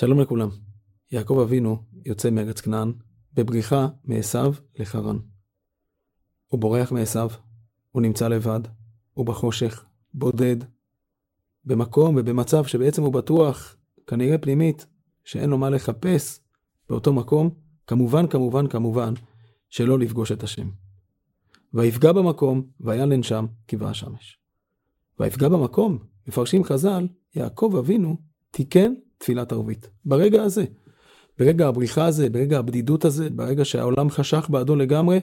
שלום לכולם. יעקב אבינו יוצא מארץ כנען בבריחה מעשו לחרן. הוא בורח מעשו, הוא נמצא לבד, הוא בחושך, בודד, במקום ובמצב שבעצם הוא בטוח, כנראה פנימית, שאין לו מה לחפש באותו מקום, כמובן, כמובן, כמובן, שלא לפגוש את השם. ויפגע במקום, וילן שם, כבעה השמש. ויפגע במקום, מפרשים חז"ל, יעקב אבינו תיקן תפילת ערבית. ברגע הזה, ברגע הבריחה הזה, ברגע הבדידות הזה, ברגע שהעולם חשך בעדו לגמרי,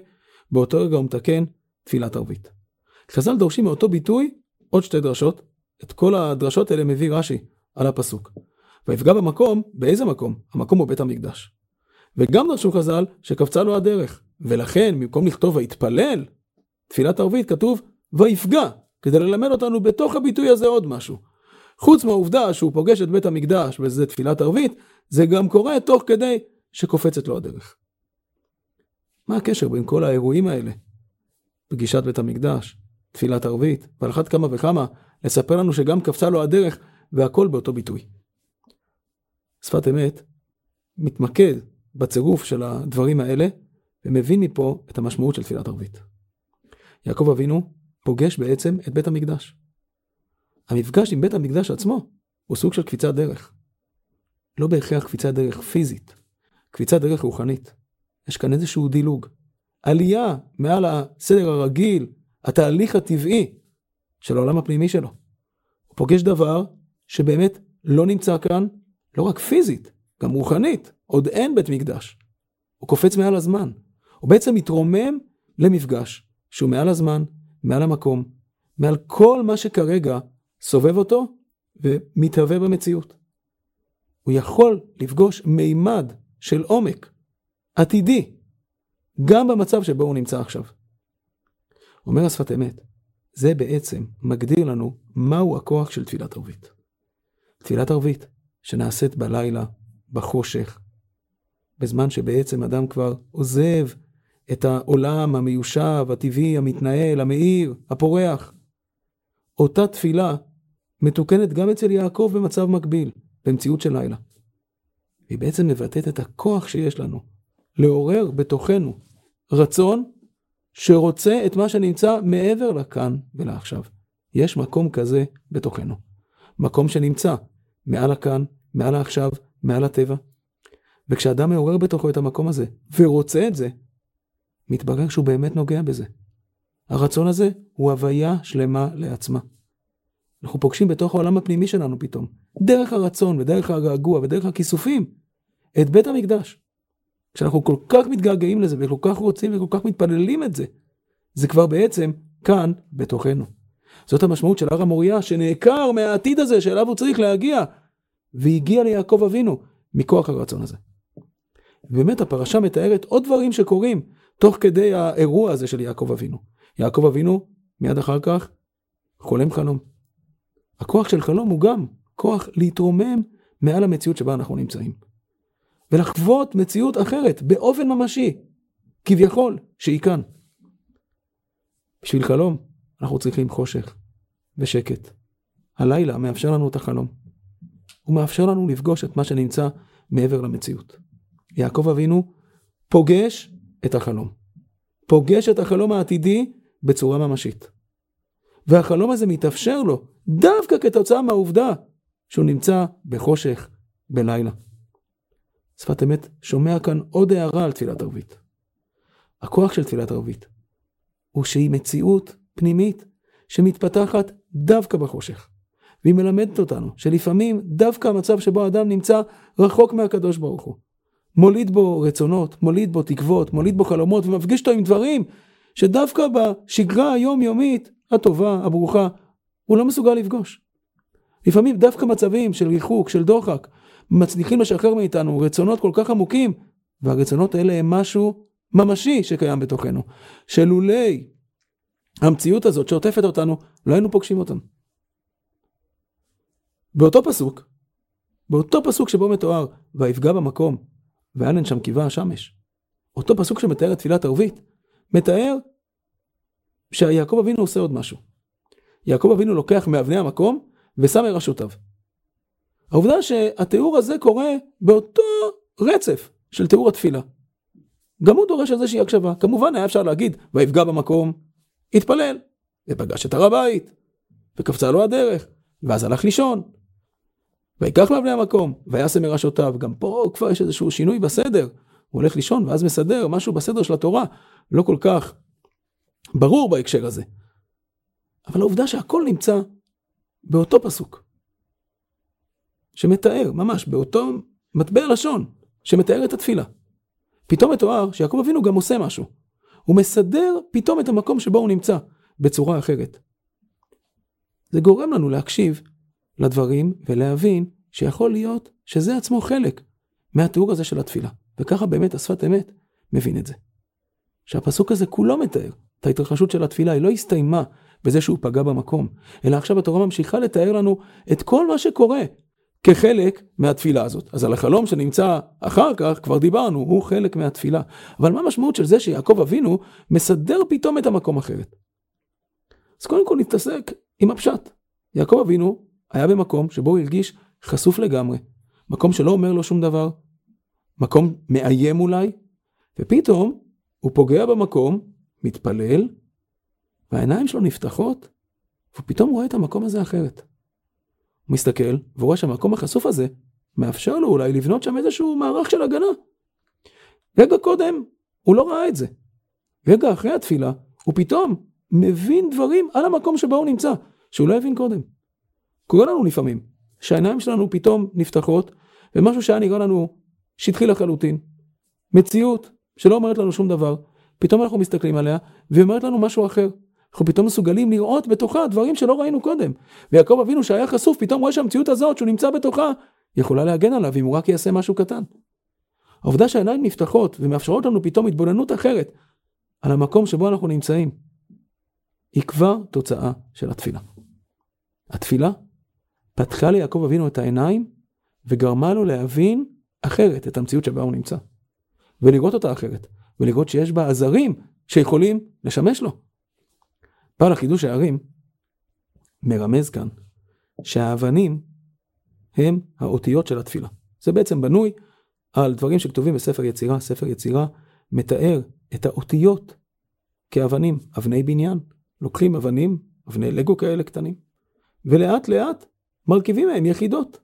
באותו רגע הוא מתקן תפילת ערבית. חז"ל דורשים מאותו ביטוי עוד שתי דרשות. את כל הדרשות האלה מביא רש"י על הפסוק. ויפגע במקום, באיזה מקום? המקום הוא בית המקדש. וגם דרשו חז"ל שקפצה לו הדרך, ולכן במקום לכתוב ויתפלל, תפילת ערבית כתוב ויפגע, כדי ללמד אותנו בתוך הביטוי הזה עוד משהו. חוץ מהעובדה שהוא פוגש את בית המקדש וזה תפילת ערבית, זה גם קורה תוך כדי שקופצת לו הדרך. מה הקשר בין כל האירועים האלה? פגישת בית המקדש, תפילת ערבית, ועל אחת כמה וכמה לספר לנו שגם קפצה לו הדרך והכל באותו ביטוי. שפת אמת מתמקד בצירוף של הדברים האלה ומבין מפה את המשמעות של תפילת ערבית. יעקב אבינו פוגש בעצם את בית המקדש. המפגש עם בית המקדש עצמו הוא סוג של קפיצת דרך. לא בהכרח קפיצת דרך פיזית, קפיצת דרך רוחנית. יש כאן איזשהו דילוג. עלייה מעל הסדר הרגיל, התהליך הטבעי של העולם הפנימי שלו. הוא פוגש דבר שבאמת לא נמצא כאן, לא רק פיזית, גם רוחנית. עוד אין בית מקדש. הוא קופץ מעל הזמן. הוא בעצם מתרומם למפגש שהוא מעל הזמן, מעל המקום, מעל כל מה שכרגע סובב אותו ומתהווה במציאות. הוא יכול לפגוש מימד של עומק, עתידי, גם במצב שבו הוא נמצא עכשיו. אומר השפת אמת, זה בעצם מגדיר לנו מהו הכוח של תפילת ערבית. תפילת ערבית שנעשית בלילה, בחושך, בזמן שבעצם אדם כבר עוזב את העולם המיושב, הטבעי, המתנהל, המאיר, הפורח. אותה תפילה מתוקנת גם אצל יעקב במצב מקביל, במציאות של לילה. היא בעצם מבטאת את הכוח שיש לנו, לעורר בתוכנו רצון שרוצה את מה שנמצא מעבר לכאן ולעכשיו. יש מקום כזה בתוכנו. מקום שנמצא מעל הכאן, מעל העכשיו, מעל הטבע. וכשאדם מעורר בתוכו את המקום הזה, ורוצה את זה, מתברר שהוא באמת נוגע בזה. הרצון הזה הוא הוויה שלמה לעצמה. אנחנו פוגשים בתוך העולם הפנימי שלנו פתאום, דרך הרצון ודרך הגעגוע ודרך הכיסופים, את בית המקדש. כשאנחנו כל כך מתגעגעים לזה וכל כך רוצים וכל כך מתפללים את זה, זה כבר בעצם כאן בתוכנו. זאת המשמעות של הר המוריה שנעקר מהעתיד הזה שאליו הוא צריך להגיע, והגיע ליעקב אבינו מכוח הרצון הזה. באמת הפרשה מתארת עוד דברים שקורים תוך כדי האירוע הזה של יעקב אבינו. יעקב אבינו מיד אחר כך חולם חלום. הכוח של חלום הוא גם כוח להתרומם מעל המציאות שבה אנחנו נמצאים. ולחוות מציאות אחרת באופן ממשי, כביכול, שהיא כאן. בשביל חלום אנחנו צריכים חושך ושקט. הלילה מאפשר לנו את החלום. הוא מאפשר לנו לפגוש את מה שנמצא מעבר למציאות. יעקב אבינו פוגש את החלום. פוגש את החלום העתידי בצורה ממשית. והחלום הזה מתאפשר לו דווקא כתוצאה מהעובדה שהוא נמצא בחושך בלילה. שפת אמת שומע כאן עוד הערה על תפילת ערבית. הכוח של תפילת ערבית הוא שהיא מציאות פנימית שמתפתחת דווקא בחושך. והיא מלמדת אותנו שלפעמים דווקא המצב שבו האדם נמצא רחוק מהקדוש ברוך הוא. מוליד בו רצונות, מוליד בו תקוות, מוליד בו חלומות ומפגיש אותו עם דברים שדווקא בשגרה היומיומית הטובה, הברוכה, הוא לא מסוגל לפגוש. לפעמים דווקא מצבים של ריחוק, של דוחק, מצליחים לשחרר מאיתנו רצונות כל כך עמוקים, והרצונות האלה הם משהו ממשי שקיים בתוכנו, שלולי המציאות הזאת שעוטפת אותנו, לא היינו פוגשים אותם. באותו פסוק, באותו פסוק שבו מתואר, ויפגע במקום, ואנן שם קיבה השמש. אותו פסוק שמתאר את תפילת ערבית, מתאר שיעקב אבינו עושה עוד משהו. יעקב אבינו לוקח מאבני המקום ושם מראשותיו. העובדה שהתיאור הזה קורה באותו רצף של תיאור התפילה. גם הוא דורש איזושהי הקשבה. כמובן היה אפשר להגיד, ויפגע במקום, התפלל, ופגש את הר הבית, וקפצה לו הדרך, ואז הלך לישון. ויקח מאבני המקום, ויעשה מראשותיו. גם פה כבר יש איזשהו שינוי בסדר. הוא הולך לישון ואז מסדר משהו בסדר של התורה, לא כל כך ברור בהקשר הזה. אבל העובדה שהכל נמצא באותו פסוק, שמתאר, ממש באותו מטבע לשון, שמתאר את התפילה. פתאום מתואר שיעקב אבינו גם עושה משהו. הוא מסדר פתאום את המקום שבו הוא נמצא, בצורה אחרת. זה גורם לנו להקשיב לדברים ולהבין שיכול להיות שזה עצמו חלק מהתיאור הזה של התפילה. וככה באמת השפת אמת מבין את זה. שהפסוק הזה כולו מתאר את ההתרחשות של התפילה, היא לא הסתיימה בזה שהוא פגע במקום, אלא עכשיו התורה ממשיכה לתאר לנו את כל מה שקורה כחלק מהתפילה הזאת. אז על החלום שנמצא אחר כך, כבר דיברנו, הוא חלק מהתפילה. אבל מה המשמעות של זה שיעקב אבינו מסדר פתאום את המקום אחרת? אז קודם כל נתעסק עם הפשט. יעקב אבינו היה במקום שבו הוא הרגיש חשוף לגמרי. מקום שלא אומר לו שום דבר, מקום מאיים אולי, ופתאום הוא פוגע במקום, מתפלל, והעיניים שלו נפתחות, ופתאום הוא רואה את המקום הזה אחרת. הוא מסתכל, ורואה שהמקום החשוף הזה מאפשר לו אולי לבנות שם איזשהו מערך של הגנה. רגע קודם, הוא לא ראה את זה. רגע אחרי התפילה, הוא פתאום מבין דברים על המקום שבו הוא נמצא, שהוא לא הבין קודם. קורה לנו לפעמים, שהעיניים שלנו פתאום נפתחות, ומשהו שהיה נראה לנו שטחי לחלוטין. מציאות שלא אומרת לנו שום דבר, פתאום אנחנו מסתכלים עליה, והיא אומרת לנו משהו אחר. אנחנו פתאום מסוגלים לראות בתוכה דברים שלא ראינו קודם. ויעקב אבינו שהיה חשוף, פתאום רואה שהמציאות הזאת שהוא נמצא בתוכה, יכולה להגן עליו אם הוא רק יעשה משהו קטן. העובדה שהעיניים נפתחות ומאפשרות לנו פתאום התבוננות אחרת על המקום שבו אנחנו נמצאים, היא כבר תוצאה של התפילה. התפילה פתחה ליעקב אבינו את העיניים וגרמה לו להבין אחרת את המציאות שבה הוא נמצא. ולראות אותה אחרת, ולראות שיש בה עזרים שיכולים לשמש לו. בעל החידוש הערים מרמז כאן שהאבנים הם האותיות של התפילה. זה בעצם בנוי על דברים שכתובים בספר יצירה. ספר יצירה מתאר את האותיות כאבנים, אבני בניין. לוקחים אבנים, אבני לגו כאלה קטנים, ולאט לאט מרכיבים מהם יחידות.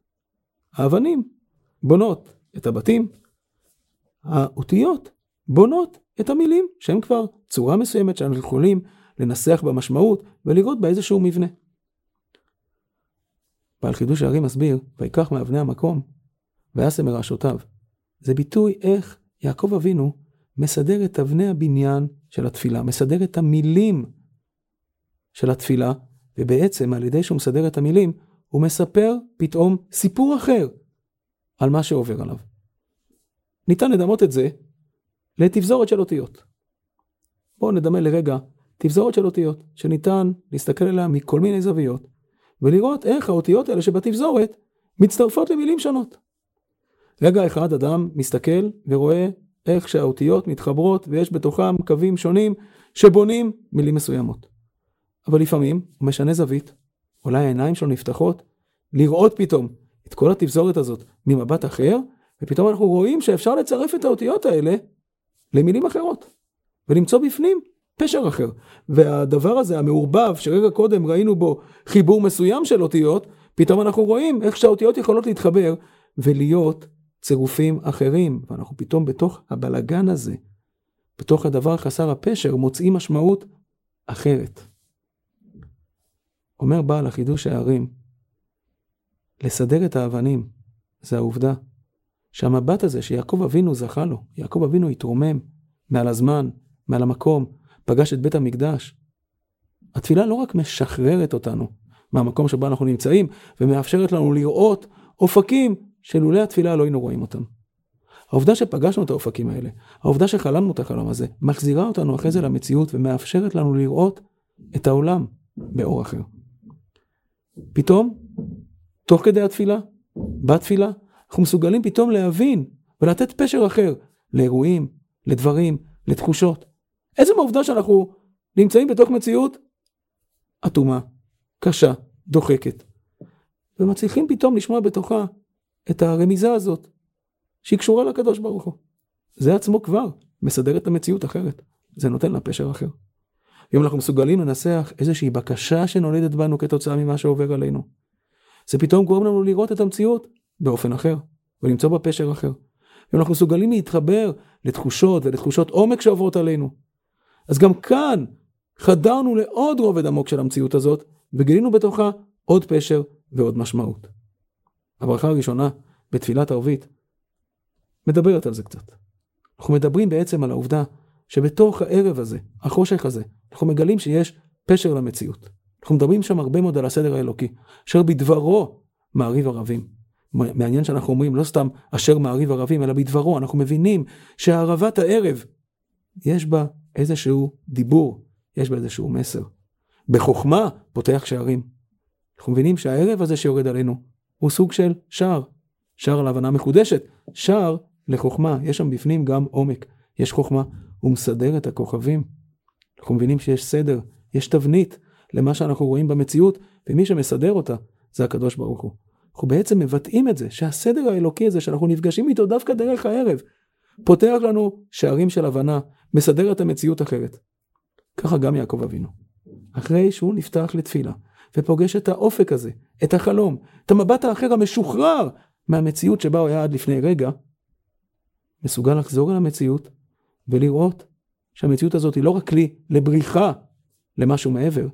האבנים בונות את הבתים, האותיות בונות את המילים שהן כבר צורה מסוימת שאנחנו יכולים לנסח במשמעות ולראות באיזשהו מבנה. בעל חידוש הערים מסביר, ויקח מאבני המקום, ויעשה מראשותיו. זה ביטוי איך יעקב אבינו מסדר את אבני הבניין של התפילה, מסדר את המילים של התפילה, ובעצם על ידי שהוא מסדר את המילים, הוא מספר פתאום סיפור אחר על מה שעובר עליו. ניתן לדמות את זה לתבזורת של אותיות. בואו נדמה לרגע תבזורת של אותיות, שניתן להסתכל עליה מכל מיני זוויות, ולראות איך האותיות האלה שבתבזורת מצטרפות למילים שונות. רגע אחד אדם מסתכל ורואה איך שהאותיות מתחברות ויש בתוכם קווים שונים שבונים מילים מסוימות. אבל לפעמים הוא משנה זווית, אולי העיניים שלו נפתחות, לראות פתאום את כל התבזורת הזאת ממבט אחר, ופתאום אנחנו רואים שאפשר לצרף את האותיות האלה למילים אחרות, ולמצוא בפנים פשר אחר. והדבר הזה, המעורבב, שרגע קודם ראינו בו חיבור מסוים של אותיות, פתאום אנחנו רואים איך שהאותיות יכולות להתחבר ולהיות צירופים אחרים, ואנחנו פתאום בתוך הבלגן הזה, בתוך הדבר חסר הפשר, מוצאים משמעות אחרת. אומר בעל החידוש הערים, לסדר את האבנים, זה העובדה שהמבט הזה שיעקב אבינו זכה לו, יעקב אבינו התרומם מעל הזמן, מעל המקום, פגש את בית המקדש. התפילה לא רק משחררת אותנו מהמקום שבו אנחנו נמצאים, ומאפשרת לנו לראות אופקים שלולא התפילה לא היינו רואים אותם. העובדה שפגשנו את האופקים האלה, העובדה שחלמנו את החלום הזה, מחזירה אותנו אחרי זה למציאות ומאפשרת לנו לראות את העולם באור אחר. פתאום, תוך כדי התפילה, בתפילה, אנחנו מסוגלים פתאום להבין ולתת פשר אחר לאירועים, לדברים, לתחושות. עצם העובדה שאנחנו נמצאים בתוך מציאות אטומה, קשה, דוחקת, ומצליחים פתאום לשמוע בתוכה את הרמיזה הזאת, שהיא קשורה לקדוש ברוך הוא. זה עצמו כבר מסדר את המציאות אחרת, זה נותן לה פשר אחר. אם אנחנו מסוגלים לנסח איזושהי בקשה שנולדת בנו כתוצאה ממה שעובר עלינו, זה פתאום גורם לנו לראות את המציאות באופן אחר, ולמצוא בה פשר אחר. אם אנחנו מסוגלים להתחבר לתחושות ולתחושות עומק שעוברות עלינו, אז גם כאן חדרנו לעוד רובד עמוק של המציאות הזאת, וגילינו בתוכה עוד פשר ועוד משמעות. הברכה הראשונה בתפילת ערבית מדברת על זה קצת. אנחנו מדברים בעצם על העובדה שבתוך הערב הזה, החושך הזה, אנחנו מגלים שיש פשר למציאות. אנחנו מדברים שם הרבה מאוד על הסדר האלוקי, אשר בדברו מעריב ערבים. מעניין שאנחנו אומרים לא סתם אשר מעריב ערבים, אלא בדברו, אנחנו מבינים שהערבת הערב, יש בה איזשהו דיבור, יש בה איזשהו מסר. בחוכמה פותח שערים. אנחנו מבינים שהערב הזה שיורד עלינו הוא סוג של שער, שער להבנה מחודשת, שער לחוכמה, יש שם בפנים גם עומק, יש חוכמה, הוא מסדר את הכוכבים. אנחנו מבינים שיש סדר, יש תבנית למה שאנחנו רואים במציאות, ומי שמסדר אותה זה הקדוש ברוך הוא. אנחנו בעצם מבטאים את זה, שהסדר האלוקי הזה שאנחנו נפגשים איתו דווקא דרך הערב, פותח לנו שערים של הבנה, מסדר את המציאות אחרת. ככה גם יעקב אבינו. אחרי שהוא נפתח לתפילה, ופוגש את האופק הזה, את החלום, את המבט האחר המשוחרר מהמציאות שבה הוא היה עד לפני רגע, מסוגל לחזור אל המציאות ולראות שהמציאות הזאת היא לא רק כלי לבריחה למשהו מעבר,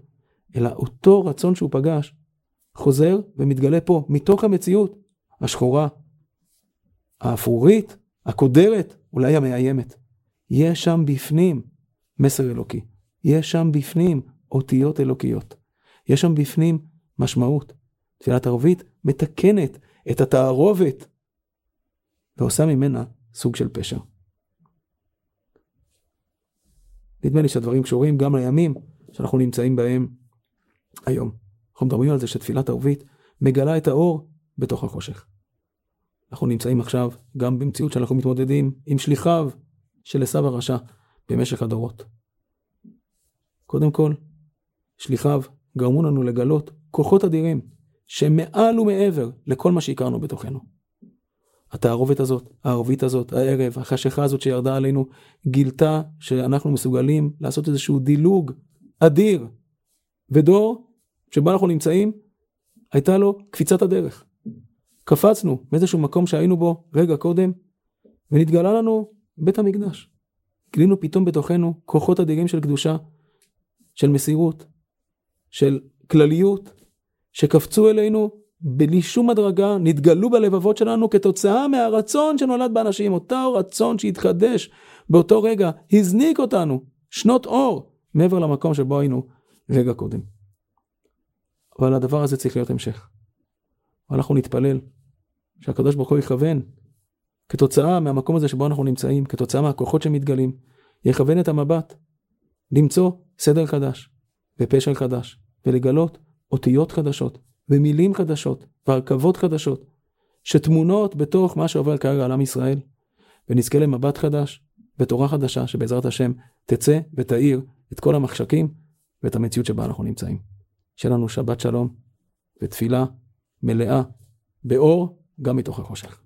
אלא אותו רצון שהוא פגש חוזר ומתגלה פה, מתוך המציאות השחורה, האפרורית, הקודרת, אולי המאיימת. יש שם בפנים מסר אלוקי. יש שם בפנים אותיות אלוקיות. יש שם בפנים משמעות. תפילת ערבית מתקנת את התערובת ועושה ממנה סוג של פשע. נדמה לי שהדברים קשורים גם לימים שאנחנו נמצאים בהם היום. אנחנו מדברים על זה שתפילת ערבית מגלה את האור בתוך החושך. אנחנו נמצאים עכשיו גם במציאות שאנחנו מתמודדים עם שליחיו של עשו הרשע במשך הדורות. קודם כל, שליחיו גרמו לנו לגלות כוחות אדירים שמעל ומעבר לכל מה שהכרנו בתוכנו. התערובת הזאת, הערבית הזאת, הערב, החשיכה הזאת שירדה עלינו, גילתה שאנחנו מסוגלים לעשות איזשהו דילוג אדיר. ודור שבו אנחנו נמצאים, הייתה לו קפיצת הדרך. קפצנו מאיזשהו מקום שהיינו בו רגע קודם, ונתגלה לנו בית המקדש. גילינו פתאום בתוכנו כוחות אדירים של קדושה, של מסירות, של כלליות, שקפצו אלינו בלי שום הדרגה, נתגלו בלבבות שלנו כתוצאה מהרצון שנולד באנשים, אותו רצון שהתחדש באותו רגע, הזניק אותנו שנות אור מעבר למקום שבו היינו רגע קודם. אבל הדבר הזה צריך להיות המשך. ואנחנו נתפלל שהקדוש ברוך הוא יכוון, כתוצאה מהמקום הזה שבו אנחנו נמצאים, כתוצאה מהכוחות שמתגלים, יכוון את המבט, למצוא סדר חדש, ופשע חדש, ולגלות אותיות חדשות, ומילים חדשות, והרכבות חדשות, שטמונות בתוך מה שעובר כרגע על עם ישראל, ונזכה למבט חדש, ותורה חדשה, שבעזרת השם תצא ותאיר את כל המחשקים ואת המציאות שבה אנחנו נמצאים. שיהיה לנו שבת שלום ותפילה מלאה באור גם מתוך החושך.